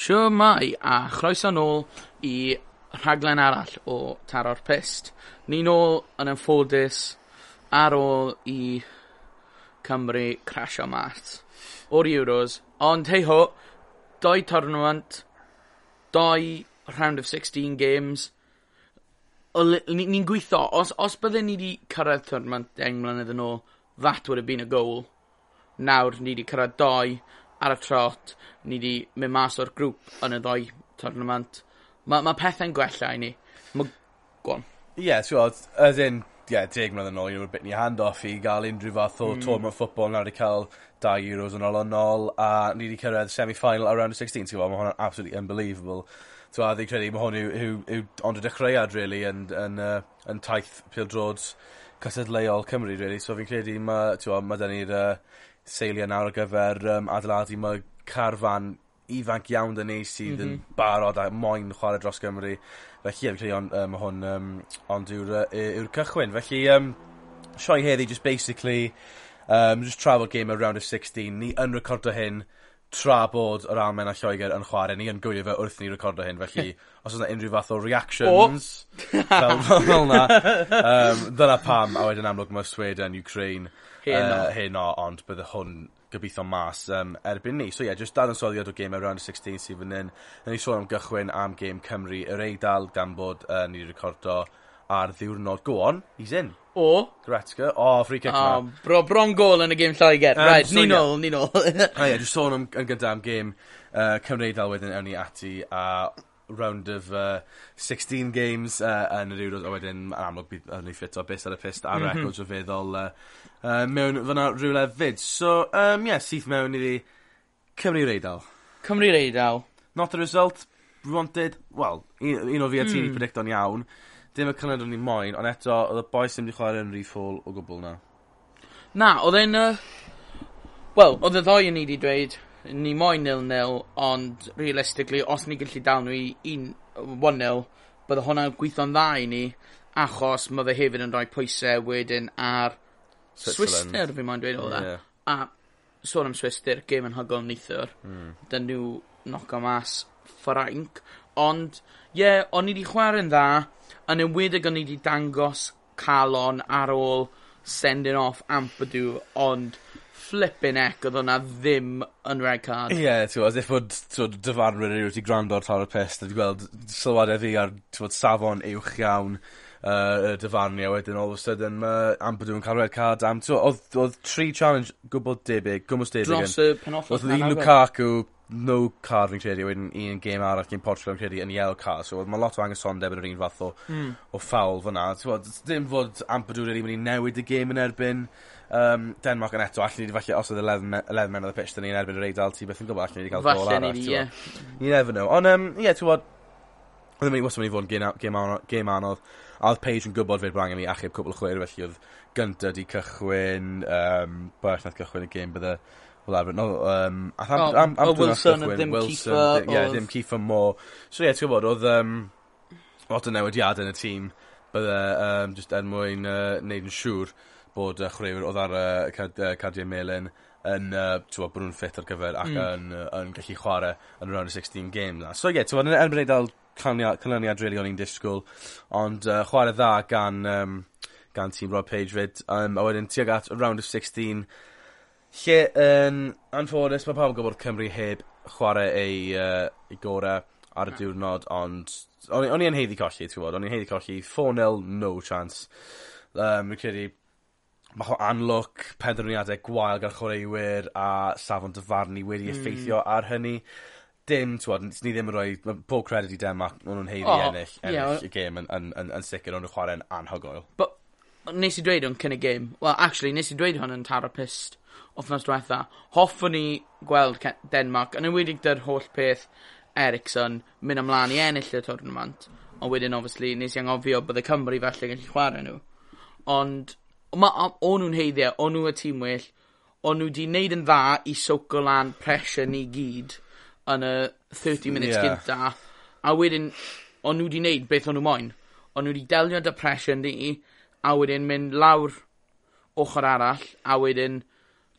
Siwmai, a chroeso nôl i rhaglen arall o Taro'r Pist. Ni nôl yn ymffodus ar ôl i Cymru crasio mas. O'r Euros, ond hei ho, doi tournament, doi round of 16 games, ni'n ni gweithio, os, os bydden ni wedi cyrraedd tournament 10 mlynedd yn ôl, that would have been a goal. Nawr, ni wedi cyrraedd doi, ar y trot, ni wedi mynd mas o'r grŵp yn y ddoi tournament. Mae ma' pethau'n gwella i ni. Ma' go on. Ie t'wod as in ie yeah, deg mlynedd nôl you were bit ni hand off i gael unrhyw fath o... Mm. ...tournament ffwbol nawr wedi cael 2 Euros yn olynol a ni wedi cyrraedd semi-final ar round 16, ti'n gwybod, mae hwnna'n absolutely unbelievable. Ti'n gwybod, fi'n credu mae hwn yw yw yw ond y dechreuad really, yn yn uh, yn taith pêl-droed Cymru really, so fi'n credu ma' t'mo' ma' dyn ni'r Uh, seilie nawr ar gyfer um, adeiladu mae carfan ifanc iawn dyn ni sydd mm -hmm. yn mhm. barod a moyn chwarae dros Gymru felly ie fi'n credu on- yy hwn um, ond yw'r yw cychwyn felly um, sioi heddi just basically um, just trafod game around of sixteen ni yn recordo hyn tra bod yr almen a Lloegr yn chwarae. ni yn gwylio fe wrth ni recordo hyn felly os yna unrhyw fath o reactions... oh. ...fel fel 'na um, dyna pam a wedyn amlwg mae Sweden, Ukraine Hen Uh, Yy o ond bydde hwn gobeithio mas um, erbyn ni. So ie yeah, jyst dadansoddiad o game around 16 sydd fan hyn. 'yn. Ni sôn am gychwyn am gêm Cymru yr Eidal gan bod uh, ni 'di recordo ar ddiwrnod go on he's in. O! Goretzka o oh, free kick ah, 'na. Bro- bron gol yn y gêm Lloegr. Um, right, so, ni nôl ni nôl. A ie jyst sôn am yn gyda am gêm uh, Cymru Eidal wedyn ewn ni ati a round of uh, 16 games uh, yn yr Euros, a wedyn yn amlwg bydd yn ei ffito bus ar y pist a mm -hmm. records o feddwl uh, uh, mewn fyna rhywle fyd. So, um, yeah, syth mewn iddi Cymru Reidal. Cymru Reidal. Not the result we wanted, well, un, un o fi a ti'n mm. predicto'n iawn. Dim y cynnwyd o'n i moyn, ond eto, oedd y boes ddim wedi chwarae yn rifol o gwbl na. Na, oedd e'n... Uh, Wel, oedd y ddoi yn i wedi dweud ni moyn 0-0, ond realistically, os ni gallu dal nhw i 1-0, bydde hwnna'n gweithio'n dda i ni, achos mae fe hefyd yn rhoi pwysau wedyn ar Swister, fi moyn dweud o dda. Yeah. A sôn am Swister, gêm yn hygol neithwr, mm. dyn nhw noco mas Ffrainc, ond ie, yeah, o'n i wedi chwarae'n dda, yn enwedig o'n i wedi dangos calon ar ôl sending off Ampadu, ond flipping ec oedd hwnna ddim yn red card. Ie t'wo' as if odd t'wod dyfarnwr erioed 'di gwrando ar llawer y peth 'da fi gweld sylwadau fi ar bod, safon uwch iawn uh, dyfarnu a wedyn all of a sudden ma' Ampadu yn cael red card am t'wo' odd odd tri challenge gwbl debyg gwmwys debyg. Dros y penwthnos Oedd nagoedd? Lukaku no card fi'n credu wedyn un game arall gêm Portugal fi'n credu yn yellow card so mae lot o angysondeb yn yr un fath o... mm. ...o ffawl fyna t'wod dim fod Ampadu'n rili mynd i newid y game yn erbyn um, Denmark yn eto allan ni wedi falle os oedd 11 men o'r pitch 'da ni'n erbyn yr Eidal ti beth yn gwybod, allan ni wedi cael gol arall Falle ni, Ie. You never know. On' yym ie t'wod ddim myn' wastad mynd i fod yn gêm anodd. A oedd Paige yn gwybod fe'r brang i mi achub cwbl o chwyr felly oedd Gunter 'di cychwyn um, pwy arall nath cychwyn y gêm bydde Wel, arfer. No um, ath Am- oh, Am- Am- oh, Wilson a dim Keefer ie dim Keefer Moore so ie ti gwbod odd yym lot o newidiade yn y tîm bydde yym jyst er mwyn yy neud yn siŵr bod y chwaraewyr oedd ar y cardiau melyn yn uh, bod nhw'n ffit ar gyfer ac mm. yn yy yn gallu chwarae yn y round o sixteen game 'na. So ie t'mod yn erbyn Eidal canlyniad rili o'n i'n disgwyl, ond uh, chwarae dda gan um, gan tîm Rob Page 'fyd Um, a wedyn tuag at y round of sixteen lle yn anffodus mae pawb yn gwybod Cymru heb chwarae ei uh, ei gorau ar y diwrnod ond o'n i o'n i yn haeddu colli t'wod o'n i'n heiddi colli four nil no chance. Um, fi'n credu mae ho- anlwc penderfyniadau gwael gan chwaraewyr a safon dyfarnu wedi effeithio hmm. ar hynny. Dim t'wod n- ni ddim yn rhoi, pob credit i Denmark nhw'n heiddi oh, ennill ennill yeah. y gêm yn yn yn yn sicr ond n'w chwarae'n anhygoel. But, nes i dweud o'n cyn y gêm well actually nes i dweud hwn yn Taro Pist wthnos diwetha, hoffwn ni gweld Denmark yn enwedig 'dy'r holl peth Ericsson mynd ymlaen i ennill y tournament ond wedyn obviously nes i anghofio y Cymru falle gallu chwarae nhw. ond ma, o'n nhw'n heiddiau, o'n nhw y tîm well, o'n nhw wedi wneud yn dda i soco lan pressure ni gyd yn y 30 minutes yeah. gynta, a wedyn, o'n nhw wedi wneud beth o'n nhw moyn. O'n nhw wedi delio dy pressure ni, a wedyn mynd lawr ochr arall, a wedyn,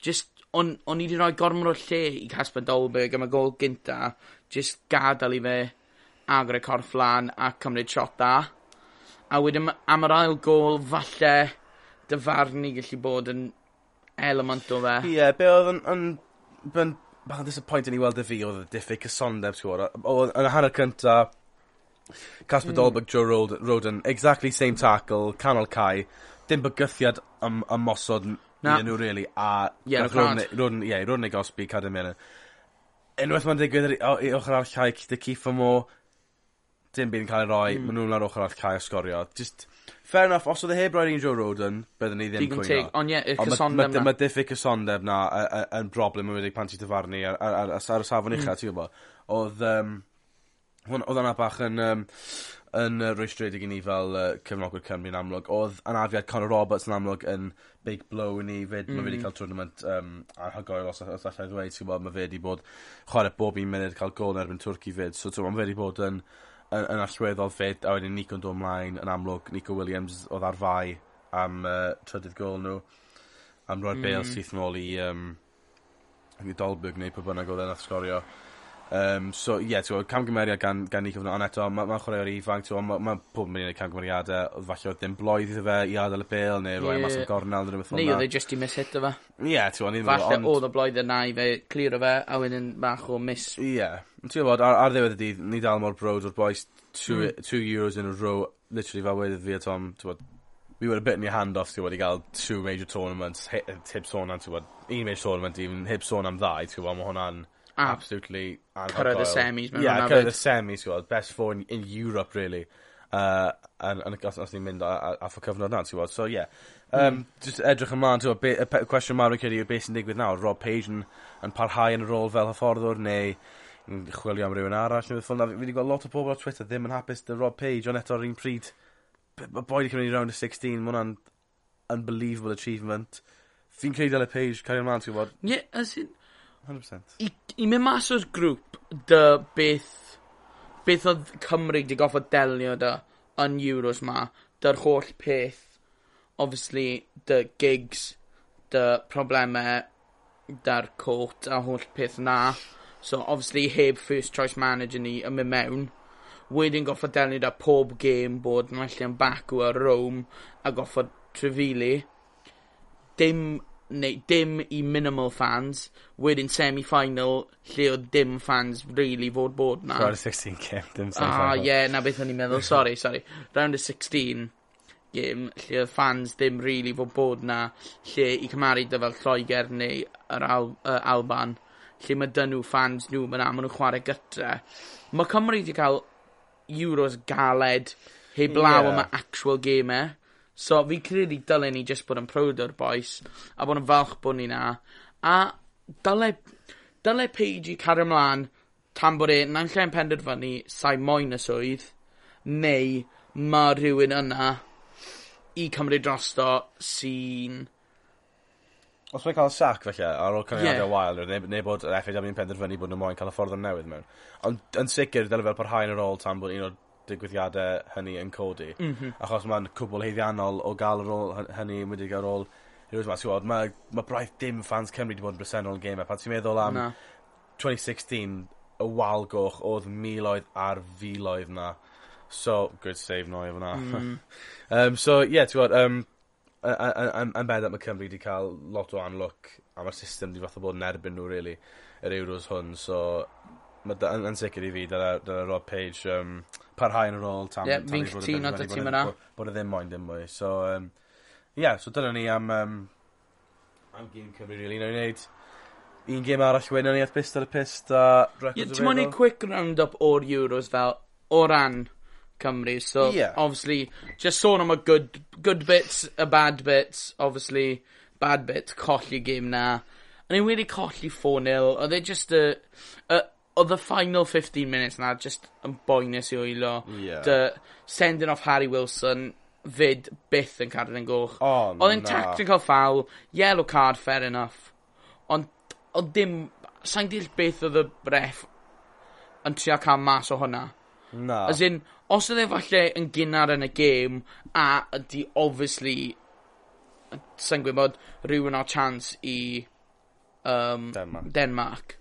just, o'n, on i wedi rhoi gormod o lle i Casper Dolberg am y gol gynta, just gadael i fe agor y corff lan a cymryd shot da. A wedyn am yr ail gol, falle, dy farn i gallu bod yn element o fe. Ie, yeah, be oedd yn, yn, yn bach yn disappointing i weld y fi oedd y diffyg cysondeb, ti'n gwybod. Yn y hanner cynta, Casper mm. Dolberg, Joe Rod Roden, exactly same tackle, canol cae, dim bygythiad ym, ymosod Na. nhw, really, a yeah, Roden, Roden, yeah, Roden ei gosbi, cadw mewn. Unwaith mae'n digwydd i ochr arall cae, dy Cifa Mo, dim byd yn cael ei roi, mm. maen nhw'n ar ochr arall cae o sgorio. Just, fair enough, os oedd e heb roi'r un Joe Roden, byddwn ni ddim Digon cwyno. teg, ond ie, y cysondeb na. Mae diffyg cysondeb na yn broblem yn wedi'i pan ti dyfarnu ar, ar, ar, ar, y safon uchaf, hmm. ti'n gwybod. Oedd, um, oedd yna bach yn, um, yn uh, rwystredig i ni fel uh, cefnogwyr Cymru yn amlwg. Oedd anafiad Conor Roberts yn amlwg yn big blow i ni. Fyd, mm. Mae fe wedi hmm. cael tournament um, anhygoel os allai ddweud. Ti'n gwybod, mae fe wedi bod chwarae bob un munud cael gol yn erbyn Twrci fyd. So, ti'n gwybod, mae fe wedi bod yn... Um, yn, yn allweddol ffit, a wedyn Nico'n dod ymlaen yn amlwg. Nico Williams oedd ar fai am uh, trydydd gol nhw. Am roi'r mm. Bale syth nôl i, um, i Dolberg neu pwy bynnag oedd e'n sgorio. Um, so ie yeah, ti'n camgymeriad gan gan eu cyfrol ond eto ma' ma' chwaraewr ifanc t'mo' mae ma' pob myn' i neud camgymeriade falle oedd dim bloedd iddo fe i adael y bêl neu roi e mas am gornel neu rhywbeth fel 'na. Neu oedd e jyst hit o fe. Ie t'mo' o'n i'n ond... Falle odd y blwydd yna i fe clir o fe a wedyn bach o miss. Ie ond ti wbod ar ar ddiwedd y dydd ni dal mor brod o'r boys, two mm. two Euros in a row literally fel wedodd fi a Tom ti'n gwybod, we were a bit in your hand off ti wedi ga'l two major tournaments he- heb sôn am t'wod un major tournament even heb sôn am ddau t'wod ma' hwnna'n absolutely cyrraedd y semis mewn yeah, cyrraedd y semis gweld best four in, in Europe really. Uh, yn, yn, os, os ni'n mynd a y cyfnod na ti'n gweld so ie. yeah um, mm. just edrych ymlaen ti'n gweld y cwestiwn mawr yn credu yw beth sy'n digwydd nawr. Rob Page yn, yn parhau yn y rôl fel hyfforddwr neu yn chwilio am rhywun arall neu ffwnna fi wedi gweld lot o pobl ar Twitter ddim yn hapus dy Rob Page ond eto'r un pryd mae boi wedi cymryd i round y 16 mae hwnna'n unbelievable achievement. Fi'n credu Dylan Page cario ymlaen ti'n gwybod ie yeah, 100%. I, i mynd mas o'r grŵp, dy beth, beth oedd Cymru di goffod delio dy yn Euros ma, dy'r holl peth, obviously, dy gigs, dy problemau, dy'r court a holl peth na. So, obviously, heb first choice manager ni yn mynd mewn. Wedyn goffod delio da pob game bod yn allu yn Baku a Rome a goffod trefili. Dim neu dim i minimal fans, wedyn semi-final lle oedd dim fans really fod bod na. Round of 16 game, dim ah, semi-final. Ah, ie, yeah, na beth o'n i'n meddwl, sorry, sorry. Round of 16 game, lle oedd fans ddim really fod bod na, lle i cymaru dy fel Lloegr neu yr Al uh, Alban, lle mae dyn nhw fans nhw, mae'n am nhw chwarae gytre. Mae Cymru wedi cael Euros galed, heb law yeah. am actual game e. So fi credu dylen ni jyst bod yn prowd o'r boes a bod yn falch bod ni na. A dyle, dyle Paige i cario ymlaen tan bod e na'n lle'n penderfynu sa'i moyn y swydd neu mae rhywun yna i cymryd drosto sy'n... Os mae'n cael sac felly, ar ôl cyngoriadau yeah. wael, neu, neu bod yr FAW yn penderfynu bod nhw moyn cael y ffordd yn newydd mewn. Ond yn sicr, dyle fel parhau yn yr ôl tan bod un o'r digwyddiadau hynny yn codi. Mm -hmm. Achos mae'n cwbl heiddiannol o gael yr ôl hynny wedi gael ôl Heroes Mass, ti'n mae, ma braith dim fans Cymru wedi bod yn bresennol yn gamer. Pan ti'n meddwl am na. 2016, y wal goch oedd miloedd ar filoedd na. So, good save no efo na. Mm. um, so, ie, yeah, ti'n gwybod, um, yn bedd mae Cymru wedi cael lot o anlwc a mae'r system wedi fath o bod yn erbyn nhw, really, yr Euros hwn. So, yn, yn sicr i fi, dyna Rob Page, um, parhau yn yr ôl tam. Ie, yeah, fi'n cytuno dy ti yna. Bod e ddim moyn dim mwy. So, um, yeah, so dyna ni am, um, am gym Cymru, really, nawr i wneud. Un gym arall wedyn ni at bist ar y pist a records yeah, Ti'n mwyn i quick round-up o'r Euros fel, o ran Cymru, so yeah. obviously, just sôn am y good, good bits, y bad bits, obviously, bad bits, colli game na. A ni'n wedi colli 4-0. Oedd e just y... Uh, oedd y final 15 minutes na just yn boenus i wylo. Yeah. The sending off Harry Wilson fyd byth yn cadw yn goch. Oh, oedd yn tactical foul, yellow card, fair enough. Ond oedd dim... Sa'n deall beth oedd y bref yn trio cael mas o hwnna. Na. As in, os oedd e falle yn gynnar yn y gêm, a ydy obviously, sa'n gwybod, rhywun o chance i um, Denmark. Denmark.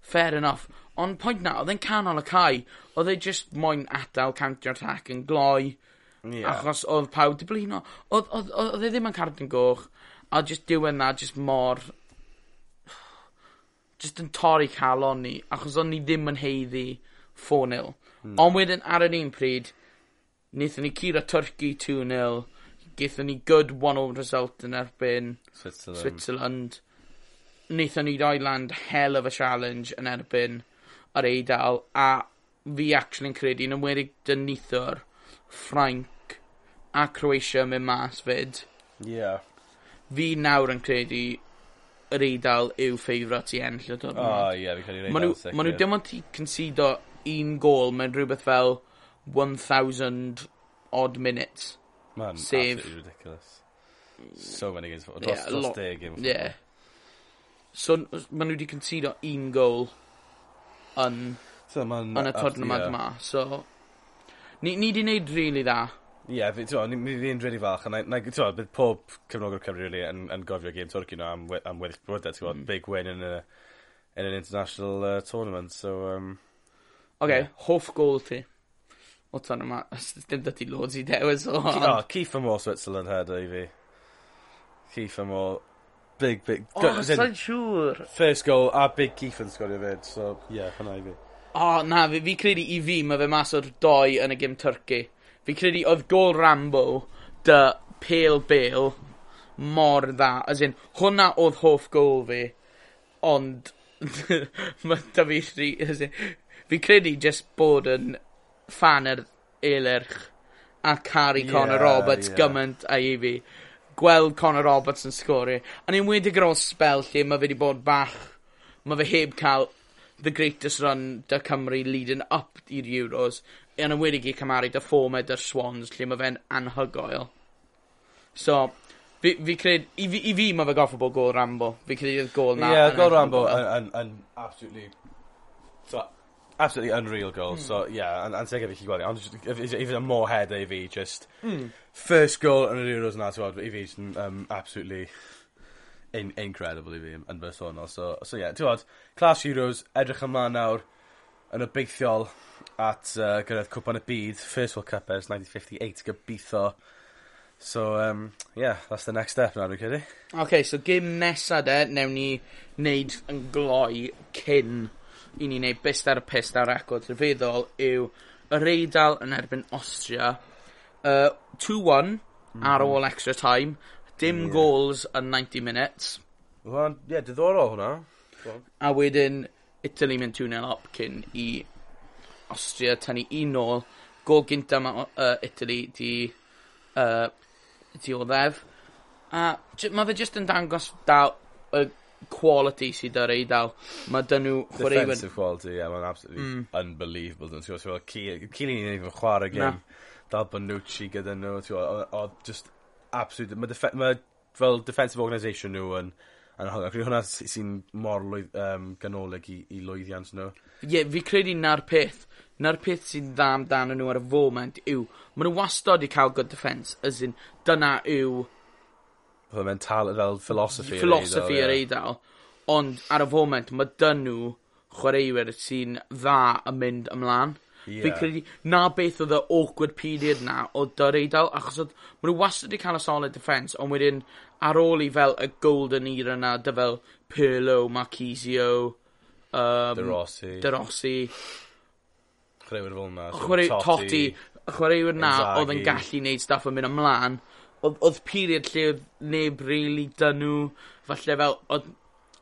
Fair enough. Ond point na, oedd e'n canol y cae. Oedd e just moyn adael counter attack yn gloi. Yeah. Achos oedd pawb di blino. Oedd, oedd, oedd e ddim yn carden goch. A just diwedd na, just mor... Just yn torri calon ni. Achos o'n ni ddim yn heiddi 4-0. Mm. Ond wedyn ar yr un pryd, wnaethon ni cura Turkey 2-0. Gaethon ni good one-over result yn erbyn Switzerland. Switzerland. Wnaethon ni Ireland hell of a challenge yn erbyn yr Eidal, a fi actually yn credu, yn ymwedig dyn nithwr, Ffrainc a Croatia mynd mas fyd. Ie. Yeah. Fi nawr yn credu yr Eidal yw ffeifrat i enll y diwrnod. O, oh, ie, yeah, fi credu'r Eidal ma sicr. Maen nhw dim ond i concedo un gol mewn rhywbeth fel 1,000 odd minutes. Man, sef... absolutely ridiculous. So many games. Dros, yeah, dros lot, deg games. Yeah. So, ma nhw wedi concedo un gol yn, so, yn y uh, twrnamod yma. So, ni, ni di wneud rili really dda. Ie, yeah, fi, ti'n ni wedi'n really falch, a na, ti'n bydd pob cefnogwr Cymru really yn, yn gofio gêm Twrci na am, am weddill bwydau, ti'n mm. big win yn, a, in an international uh, tournament, so... Um, OK, yeah. hoff gol ti? O tan yma, dim dy ti loads i dewis o... Oh, Keith Amore Switzerland header i fi. Keith Amore big, big... O, oh, sa'n siŵr. First goal, a Big Keith yn sgorio fyd, so, ie, yeah, hwnna i fi. O, oh, na, fi, fi credu i fi, mae fe mas o'r doi yn y gym Turkey. Fi credu oedd gol Rambo, dy Pale Bale, mor dda. As in, hwnna oedd hoff gol fi, ond mae da fi rhi... Fi credu just bod yn fan yr elerch a caru yeah, Conor Roberts yeah. gymaint a i fi gweld Conor Roberts yn sgorio. Yn enwedig ar ôl spel lle mae fe wedi bod bach... Mae fe heb cael the greatest run da Cymru leading up i'r Euros. Yn enwedig i cymaru dy fformat e yr Swans lle mae fe'n anhygoel. So, fi, fi cred, i fi, i fi mae fe goffo bod gol Rambo. Fi credu'r gol na. Ie, yeah, gol Rambo yn, yn, yn absolutely... So, absolutely unreal goal. Mm. So hmm. yeah, and, and take everything well. I'm just even a more head i fi just mm. first goal yn yr Euros na t'wod i fi um, absolutely in, incredible i fi yn bersonol. So so yeah, t'wod class Euros edrych ymlaen nawr yn obeithiol at uh, gyrraedd cwpan y byd, First World Cup ers 1958, gobeithio. So, um, yeah, that's the next step now, dwi'n credu. OK, so gym nesa de, newn ni wneud yn gloi cyn i ni wneud bist ar y pist ar record rhyfeddol yw yr Eidal yn erbyn Austria. Uh, 2-1 mm. ar mhm. ôl extra time. Dim yeah. goals yn 90 minutes. Wel, ie, yeah, diddorol hwnna. A wedyn, Italy mynd 2-0 up cyn i Austria tynnu 1-0. Gol gyntaf mae uh, Italy di, uh, di o ddef. A mae fe jyst yn dangos da y quality sydd ar eidal. Mae dyn nhw... chwaraewyr... Defensive chwaraewyr... quality, yeah, mae'n absolutely mm. unbelievable. Dwi'n siŵr, so, Cili ni'n even chwarae gym, Dal Bonucci gyda nhw, oedd just absolute... Mae defe, ma, fel defensive organisation nhw yn... yn hwnna, credu hwnna sy'n mor lwydd, um, ganolig i, i lwyddiant nhw. Ie, yeah, fi credu na'r peth. Na'r peth sy'n dda amdano nhw ar y foment yw, maen nhw wastod i cael good defence, as in, dyna yw fel mental, fel philosophy. Philosophy yr eidl. Ond ar y foment, mae dyn nhw chwaraewyr sy'n dda yn mynd ymlaen. Yeah. Fi credu, na beth oedd y awkward period na o dy'r eidl, achos oedd, maen nhw wastad wedi cael y solid defence, ond wedyn ar ôl i fel y golden era na, dy fel Perlo, Marquisio, um, De Rossi, De Rossi, chwaraewyr fel yna, so Totti, Totti chwaraewyr na oedd yn gallu neud stuff yn mynd ymlaen, oedd oedd period lle oedd neb really dyn nhw, falle fel, oedd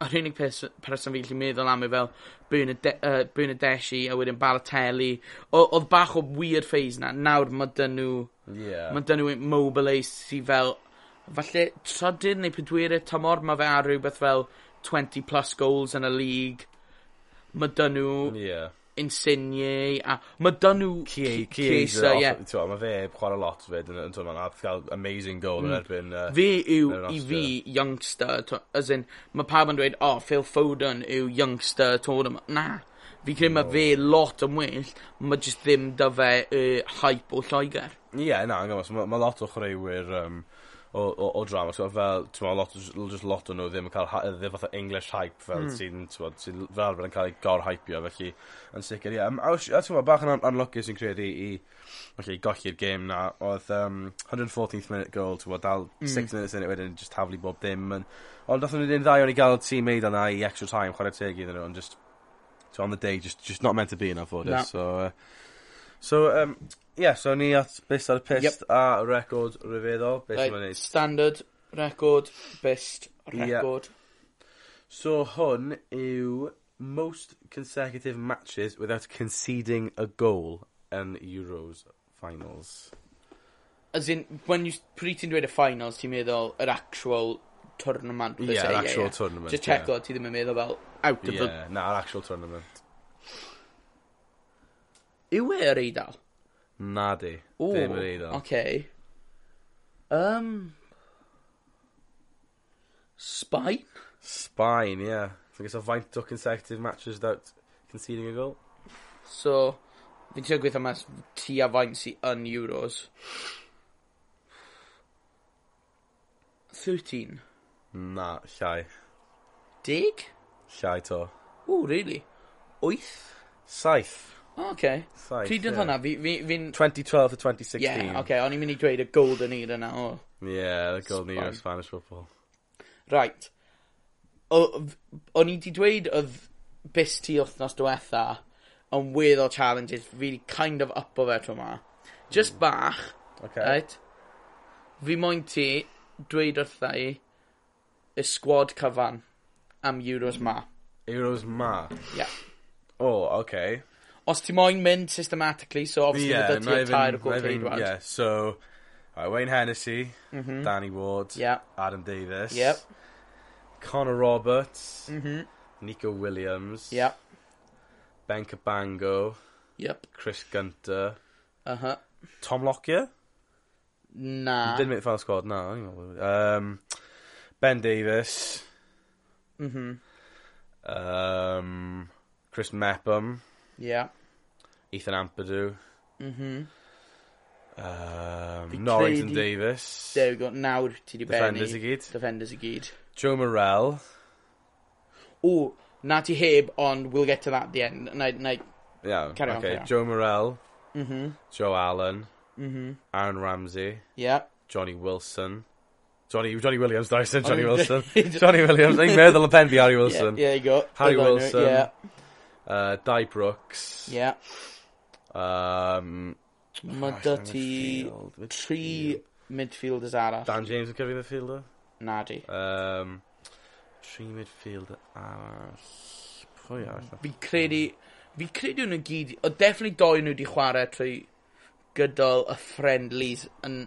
yr unig pers person fi gallu meddwl am yw fel Bernadeschi uh, a wedyn Balotelli. O, Oedd bach o weird phase na. Nawr mae dyn nhw... Yeah. Mae dyn nhw mobile sydd fel... Falle trydydd neu pedwerydd tymor mae fe ar rhywbeth fel 20 plus goals yn y league. Mae dyn nhw... Yeah. Insigne a mae dyn nhw Chiesa ie. mae fe chwarae lot fyd yn, yn, yn, cael amazing goal mm. yn erbyn uh, fe yw i fi youngster twa, as in mae pawb yn dweud oh Phil Foden yw youngster tournament. Na. Fi credu mae fe lot yn well mae jyst ddim da fe uh, hype o Lloegr. Ie yeah, na mae ma lot o chwaraewyr um, o o o drama. So, fel ti'n meddwl, lot o jys lot o nhw ddim yn cael ha- yy ddim fatha English hype fel mm. sy'n t'mod sy'n fel arfer yn cael ei gor-hypio felly yn sicr, ie. Yym a wysh a t'mo' bach yn un- anlwcus fi'n credu i felly golli'r gêm 'na Oedd um, 114th minute goal ti'n meddwl, dal hmm. six minutes in it wedyn just taflu bob dim yn ond nathon nhw'n un ddau o'n i gael tîm Maiden yna i extra time chwarae teg iddyn nhw, ond just, t'mo' on the day just just not meant to be in I thought so uh, so um, yeah, so ni at bist ar y pist Yep. a record rhyfeddol, beth Right, standard, record, best, record. So hwn yw most consecutive matches without conceding a goal in Euros finals. As in, when you, pryd ti'n dweud y finals, ti'n meddwl yr actual tournament. se, yr actual tournament, Just check o, ti ddim yn meddwl fel, out of the... Yeah, na, actual tournament. Yw e yr eidl? Na di. O. Ddim yn eiddo. Okay. Um, Spain? Spain, yeah. I guess I've wiped two consecutive matches without conceding a goal. So, fi'n siarad gweithio mas ti a faint sy yn Euros. 13. Na, llai. Dig? Llai to. O, really? 8? Saith. O, okay. Saith, Pryd oedd yeah. hwnna? Fi'n... Fi, 2012 to 2016. Yeah, okay. O'n i'n mynd i dweud y golden era na. o. Yeah, the golden era of Spanish football. Right. O'n i wedi dweud oedd bus ti wythnos diwetha yn weddol challenges. Fi wedi kind of upo fe tro ma. Just hmm. bach. Okay. Right? Fi moyn ti dweud wrtha i y squad cyfan am Euros ma. Euros ma? Yeah. Oh, okay os ti moyn mynd systematically, so obviously yeah, dod ti'r tair o gwrdd rhaid Yeah, so, right, Wayne Hennessy, mm -hmm. Danny Ward, yeah. Adam Davis, yep. Connor Roberts, mm -hmm. Nico Williams, yep. Ben Cabango, yep. Chris Gunter, uh -huh. Tom Lockyer? Na. Didn't make the final squad, na. Um, ben Davis. Mm-hmm. Um, Chris Mepham. Yeah. Ethan Ampadu, Mhm. um, Norrington Davis, There we go. Nawr ti di benni. defenders i gyd, Defenders i gyd. Joe Morrell, O, na ti heb, ond we'll get to that at the end. Na, na, yeah, Carry on, okay, on. Joe Morrell, mhm, Joe Allen, mhm. Aaron Ramsey, Yeah. Johnny Wilson. Johnny Johnny Williams, sorry, I said Johnny Oh, Wilson. Johnny Williams. I'n meddwl y pen fi Harry Wilson. yeah, there you go. Harry Wilson. Yeah, Uh, Di Brooks. yeah. Um, Mae dy ti tri midfielders arall. Dan James yn cyfri midfielder? Na di. Um, tri midfielder arall. Pwy arall? Fi credu... Fi credu nhw gyd... O definitely doi nhw wedi chwarae trwy gydol y friendlies yn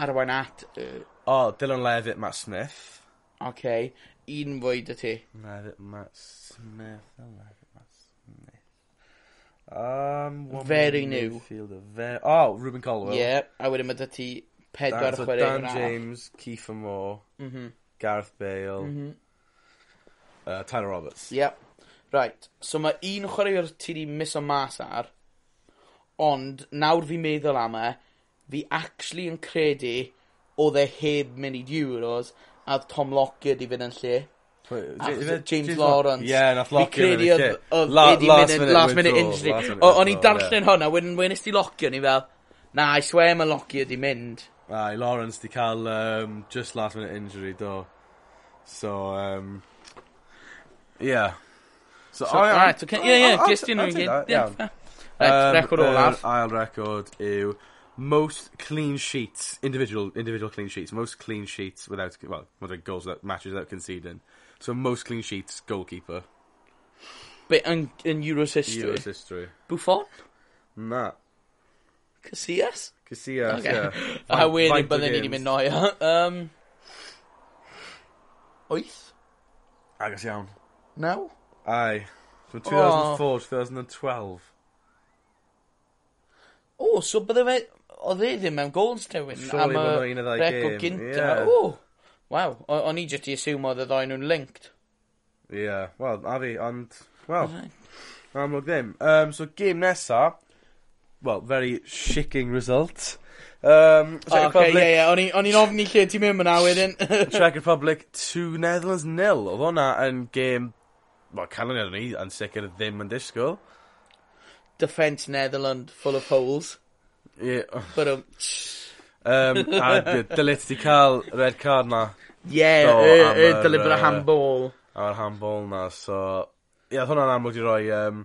arwain at... Uh, o, oh, Dylan Levitt, Matt Smith. Oce. Okay. Un fwy dy ti. Levitt, Matt Smith. Levitt. Um, Very new. Fe... Oh, Ruben Colwell. Ie, yeah, a wedyn mae dy ti pedwar chwarae Dan, so Dan James, Kiefer Moore, mm -hmm. Gareth Bale, mm -hmm. uh, Tyler Roberts. Ie. Yep. Right, so mae un chwaraewr ti di mis o mas ar, ond nawr fi'n meddwl am e, fi actually yn credu oedd e heb mynd i Euros a Tom Lockyer di fynd yn lle. James Lawrence. Yeah, nath locio fi credu oedd, oedd La, last, minute, minute last minute injury. O'n i'n darllen hwnna, wedyn wedyn ysdi locio ni fel, na, i swe mae locio di mynd. Ai, Lawrence di cael um, just last minute injury, do. So, um, yeah. So, so oh, yeah, right, okay, yeah, yeah, just you know, yeah. Right, um, record uh, olaf. Ail record yw most clean sheets, individual individual clean sheets, most clean sheets without, well, what goals without matches without conceding. So most clean sheets, goalkeeper. Bit yn, yn Euros history. Euros history. Buffon? Na. Casillas? Casillas, Okay. yeah. A wedyn faint o bydden ni wedi games? mynd noio. Um, wyth? Agos iawn. Naw? Aye. From 2004 to 2012. O, so bydde fe... Oedd e ddim mewn goals tewyn Surely am bod nhw y un o ddau record gêm, gynta. ie. O, Wel, o'n i jyst i assume oedd y ddau nhw'n linked. Ie, yeah, wel, a fi, ond, wel, amlwg ddim. Um, so, game nesa, well, very shicking result. Um, Czech oh, Republic... Okay, yeah, yeah. O'n i'n ofni lle ti'n mynd yna wedyn. Czech Republic 2, Netherlands 0. Oedd hwnna yn game, well, canlyniad iddyn ni, yn sicr ddim yn disgwyl. Defence Netherland full of holes. Yeah. But, um... um a dylet ti cael red card na Yeah, so, y, y delifro handball. A'r handball na, so... Ie, yeah, hwnna'n amlwg i roi um,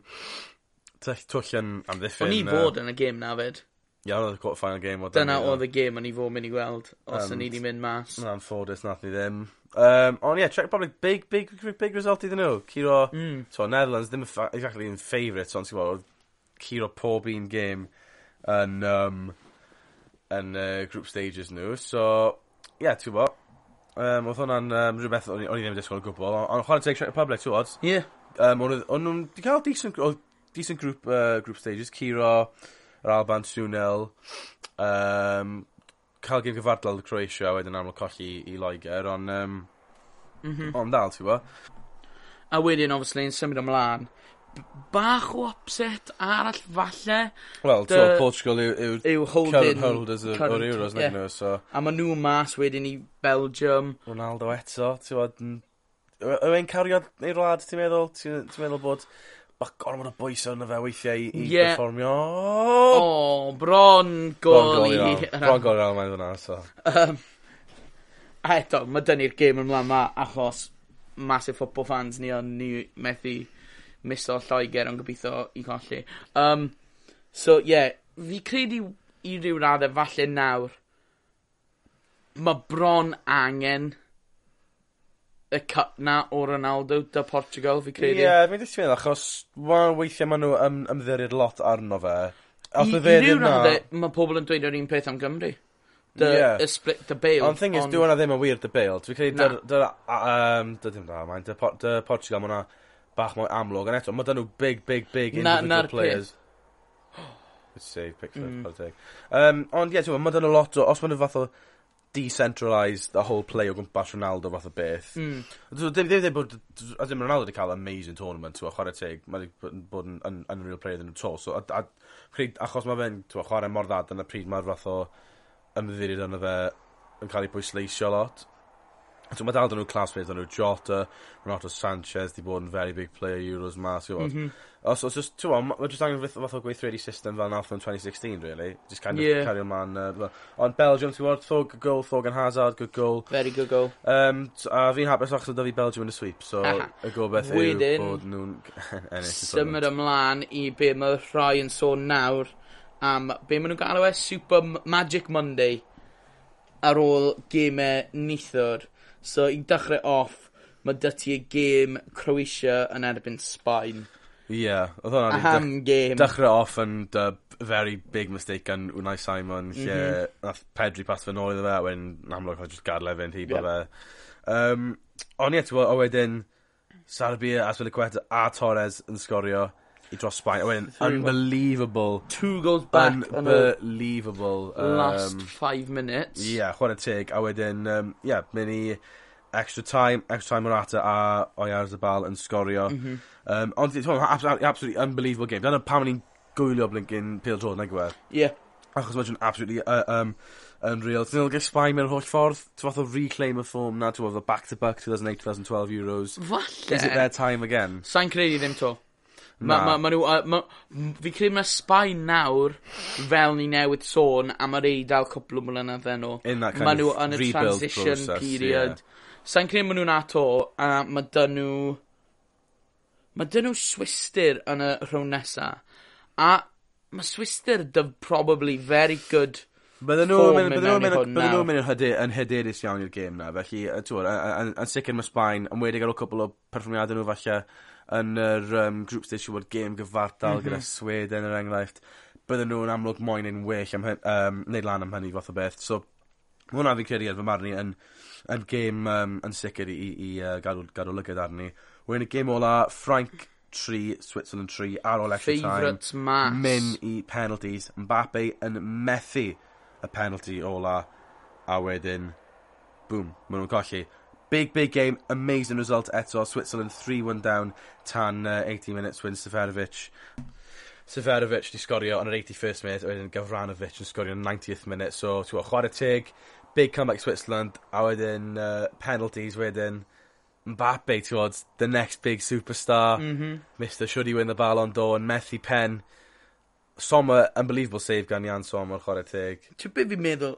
twll yn amddiffyn. O'n i fod yn y gêm na fyd. Ie, yeah, oedd y quarter-final game. Oedd Dyna oedd y gêm o'n i fod mynd i gweld, os um, o'n i wedi mynd mas. Na'n ffodus, nath ni ddim. Um, ond ie, yeah, Czech Republic, big, big, big, big result iddyn nhw. Ciro, mm. so, Netherlands ddim exactly yn favourite, ond ti'n gwybod, Ciro pob un game yn, um, yn uh, group stages nhw. So, ie, yeah, ti'n gwybod, Um, oedd hwnna'n um, rhywbeth o'n i ddim yn disgwyl o gwbl, ond chwarae teg Czech Republic, ti'n gwybod? Ie. Um, o'n nhw'n cael decent, oedd decent group, uh, group stages, Ciro, yr Alban, Sunel, um, cael gym gyfardal y Croatia wedyn aml colli i Loegr, ond um, mm -hmm. on dal, ti'n gwybod? A wedyn, obviously, yn symud ymlaen, bach o upset arall falle. Wel, so Portugal yw, yw, yw holding holders o'r Euros, yeah. nhw, so... A ma nhw mas wedyn i Belgium. Ronaldo eto, ti'n bod... Yw e'n cario ei rwlad, ti'n meddwl? Ti'n meddwl bod... Bach gormod o bwys arno fe weithiau i, i yeah. performio. O, oh, bron gol i... Bron gol i Almain fyna, so... Um, a eto, mae dynnu'r gêm ymlaen ma, achos massive football fans ni ond ni methu miso Lloegr ond gobeithio i golli. Um, so, ie, yeah, fi credu i ryw raddau falle nawr, mae bron angen y cut na o Ronaldo da Portugal, fi credu. Ie, yeah, fi'n ddysgu meddwl, achos wel, weithiau maen nhw ym, ymddiried lot arno fe. Os I, i ryw raddau, mae pobl yn dweud yr un peth am Gymru. The, yeah. y split, the bail. Ond thing is, on... dwi'n ddim yn wir the bail. Dwi'n credu, dy'r, um, dy, dim da, mae'n, dy, Portugal, mae bach mwy amlwg. Ond eto, mae dyn nhw big, big, big individual na, players. Good save, Pickford. Mm. I'll Um, ond ie, yeah, mae dyn nhw lot o... Os mae nhw fath o decentralised the whole play o gwmpas Ronaldo fath o beth. Mm. Ddim ddim bod... A ddim Ronaldo wedi cael amazing tournament, ti'n chwarae teg. Mae wedi bod yn unreal player yn y to. So, a, a, pryd, achos mae fe'n chwarae mor ddad yn y pryd mae'r fath o ymddiried yna fe yn cael ei bwysleisio lot. So mae dal dyn nhw classmates nhw Jota, Renato Sanchez 'di bod yn very big player Euros mhm. 'ma t'wod. M-hm. A just, ti'n gwybod, ma' jyst angen fath- fath o gweithredu system fel nathon nw yn twen'y sixteen rili kind of... Ie. ...cario mlan yy fel ond Belgium ti'n gwybod, Thog y gôl Thorgan Hazard good goal. Very good goal. Um, t- a fi'n hapus achos o'dd 'da fi Belgium yn y sweep so y gobeth yw bod nhw'n ennill y tournament. Symud ymlan i be' ma' rhai yn sôn nawr am be' ma' nhw'n galw e Super M- Magic Monday ar ôl gemau nithwr. So i dechrau off, mae dy ti y gêm Croatia yn erbyn Sbaen. Ie, yeah, oedd hwnna... Ham game. Dechre off yn dy very big mistake gan Unai Simon, lle mm -hmm. nath Pedri pas fy nôl iddo fe, a wedyn yn amlwg oedd jyst gadle fe'n hibo yep. fe. Um, ond ie, ti'n gwybod, a wedyn Sarbia, Aswil a Torres yn sgorio i dros Sbaen. Owen, unbelievable. Two goals back. Unbelievable. Um, last five minutes. Ie, yeah, chwarae teg. A wedyn, um, yeah, mynd i extra time, extra time Morata a Oyar Zabal yn sgorio. Mm -hmm. um, ond, absolutely, absolutely unbelievable game. Dyna pam ni'n gwylio blinkin Peel Jordan, nag yw e? Ie. Achos mae'n absolutely uh, um, unreal. Dyn nhw'n gael Sbaen mewn holl ffordd. Ti'n fath o reclaim y ffom na, ti'n fath o back-to-back 2008-2012 Euros. Falle. Is it their time again? Sa'n credu ddim to. Ma, ma, ma nhw, uh, ma, fi credu mae Sbaen nawr, fel ni newydd sôn, am yr eidl cwpl o mlynedd enw. Ma nhw yn y transition process, period. Yeah. Sa'n credu ma nhw'n ato, a mae dyn nhw... Mae dyn nhw swister yn y rhwng nesa. A mae swister dy probably very good Bydden nhw'n mynd, bydden nhw'n mynd, bydden nhw'n mynd yn hyder, yn hyderus iawn i'r gêm na, felly, twod, yn sicr mae Sbaen, yn wedi gael o cwbl o perfformiadau nhw falle, yn yr um, group stage yw bod gêm gyfartal mm -hmm. gyda Sweden, er enghraifft, bydden nhw'n amlwg moyn yn well am hyn, um, neud lan am hynny fath o beth, so, mae hwnna fi'n credu ar fy marn i yn, yn gêm um, yn sicr i, i i uh, gadw, gadw lygad arni. Wedyn y gêm ola, Frank 3, Switzerland 3, ar ôl extra time. Favourite match. Mynd i penalties. Mbappe yn methu y penalty ola, a wedyn, boom, maen nhw'n colli. Big, big game, amazing result eto. Switzerland 3-1 down tan uh, 80 minutes win Seferovic. Seferovic di sgorio yn yr 81st minute, wedyn Gavranovic yn sgorio yn 90th minute. So, ti'n gwybod, chwarae teg, big comeback Switzerland, a wedyn uh, penalties wedyn. Mbappe, ti'n gwybod, the next big superstar. Mm -hmm. Mr. Should he win the Ballon d'Or, and methu pen. Soma, unbelievable save gan Ian Soma o'r chwarae teg. Ti'n beth fi'n meddwl...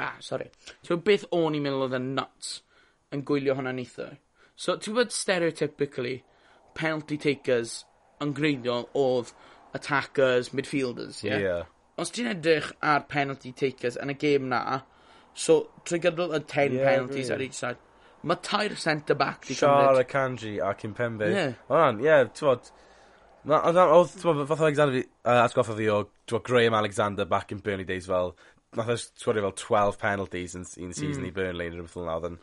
Ah, sorry. Ti'n beth o'n i'n meddwl oedd yn nuts yn gwylio hwnna neitho. So, ti'n bod stereotypically, penalty takers yn greiddiol oedd attackers, midfielders, ie? Yeah? yeah. Os ti'n edrych ar penalty takers yn y gêm na, so trwy gydol y 10 yeah, penalties really. ar each side, mae tair centre back di cymryd. Siar Kanji a Kimpembe. Yeah. O ran, ie, yeah, ti'n bod, Na, oedd, oedd, oedd, fath o Alexander fi, uh, atgoffa fi o, dwi'n Graham Alexander back in Burnley days fel, nath o sgwrio fel 12 penalties yn un season mm. i Burnley, neu rhywbeth fel oedd yn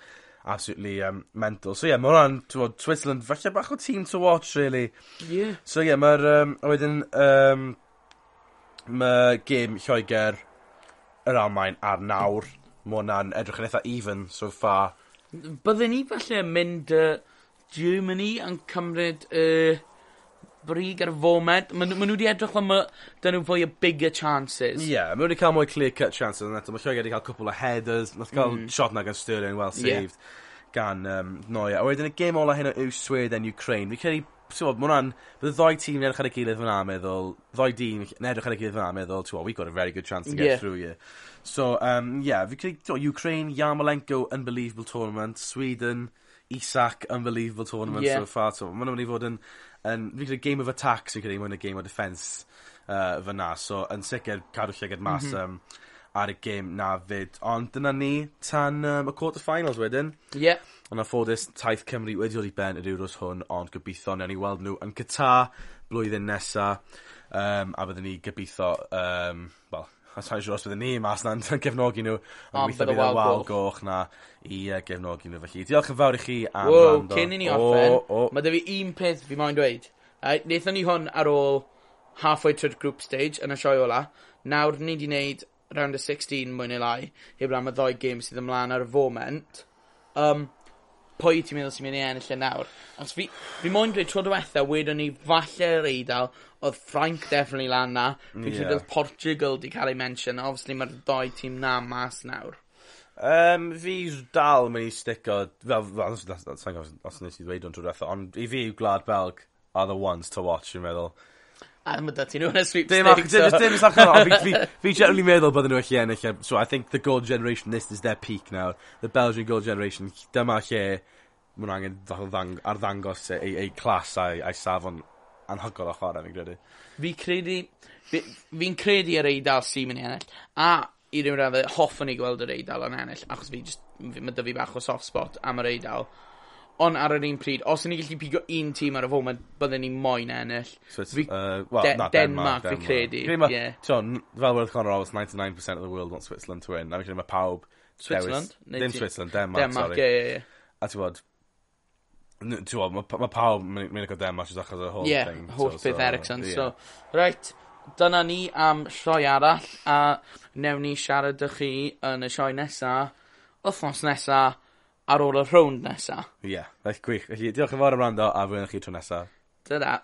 absolutely um, mental. So ie, yeah, mae hwnna'n, ti'n Switzerland, falle bach o team to watch, really. Yeah. So ie, yeah, mae'r, um, wedyn, um, mae game Lloegr, yr Almain ar nawr, mae hwnna'n edrych yn eitha even so far. Bydden ni falle mynd uh, Germany yn cymryd... Uh brig ar y foment. Maen ma nhw wedi edrych fel dyn nhw fwy o bigger chances. Ie, yeah, maen nhw wedi cael mwy clear-cut chances. yn eto. mae Lloegr wedi cael cwpl o headers. Nath cael mm. shot na gan Sterling, well saved. Yeah. Gan um, Noia. A wedyn y gêm ola hyn o yw Sweden, Ukraine. Fi credu, ti'n bod, hwnna'n... Bydd y ddoi tîm yn edrych ar y gilydd fyna, meddwl... Ddoi dîm yn edrych ar y gilydd fyna, meddwl, ti'n bod, we've got a very good chance to get yeah. through here. So, um, yeah, fi credu, ti'n Ukraine, Yarmolenko, unbelievable tournament. Sweden, Isak, unbelievable tournament yeah. so far. So, maen nhw'n mynd i fod yn yn, fi gyda Game of Attack sy credu mwyn y Game of Defence yy fyna so yn sicr cadw llygad mas... mm -hmm. um, ar y gêm 'na 'fyd ond dyna ni tan um, y quarter finals wedyn. Ie. Yeah. Ond a ffodus, taith Cymru wedi dod i ben yr Euros hwn ond gobeithio newn ni weld nhw yn Qatar blwyddyn nesa Um, a byddwn ni gobeithio, um, wel A sai'n siŵr os byddwn ni mas 'na'n gefnogi nhw. Ond Ond bydd y wal goch 'na i yy gefnogi nhw. felly diolch yn fawr i chi am wrando. Wow cyn i ni orffen... O o. ...ma' 'da fi un peth fi moyn dweud. Reit nethon ni hwn ar ôl halfway trwy'r group stage yn y sioe ola. Nawr ni wedi wneud round y 16 mwy neu lai heb am y ddoi gêm sydd ymlaen ar y foment Um, pwy ti'n meddwl sy'n mynd i ennill e nawr? Os fi fi moyn dweud tro diwetha wedon ni falle'r eidl, oedd Frank definitely lan na. Fi'n yeah. credu oedd Portugal di cael ei mention. Obviously mae'r ddoi tîm na mas nawr. Um, fi dal mynd i stico, fel, fel, sa'n gwybod os nes i ddweud o'n trwy'r ond i fi yw Glad Belg are the ones to watch, fi'n meddwl. A mae dati nhw yn y sweepstakes. Dim, dim, dim, dim, fi generally meddwl bydden nhw allu ennill. E. So I think the gold generation, this is their peak now. The Belgian gold generation, dyma lle mae nhw angen arddangos e- ei, ei clas a'i, ai safon anhygol o chwarae fi'n credu. Fi credu... Fi'n fi credu yr Eidal sy'n mynd i ennill. A i ryw radde hoffwn i gweld yr Eidal yn ennill achos fi just, mae dy fi bach o soft spot am yr Eidal. Ond ar yr un pryd, os ni gallu pigo un tîm ar y foment, bydden ni moyn ennill. Swiss, fi, uh, well, de, na, Denmark, Denmark, fi credu. Denmark. Yeah. Tion, fel World Conor Roberts, 99% of the world wants Switzerland to win. A fi credu mae pawb... Switzerland? Dewis, dim Switzerland, Denmark, Denmark sorry. Yeah, yeah, yeah. A ti bod, t'wod ma' pa- ma' pawb myn' i gael i ca'l achos y whole Ie thing holl so beth so, Ericsson so right, dyna ni am sioe arall a newn ni siarad â chi yn y sioe nesa wythnos nesa ar ôl y rownd nesa. Ie, yeah, gwych felly diolch yn fawr am rando a fwy'n chi tro nesa. Tara.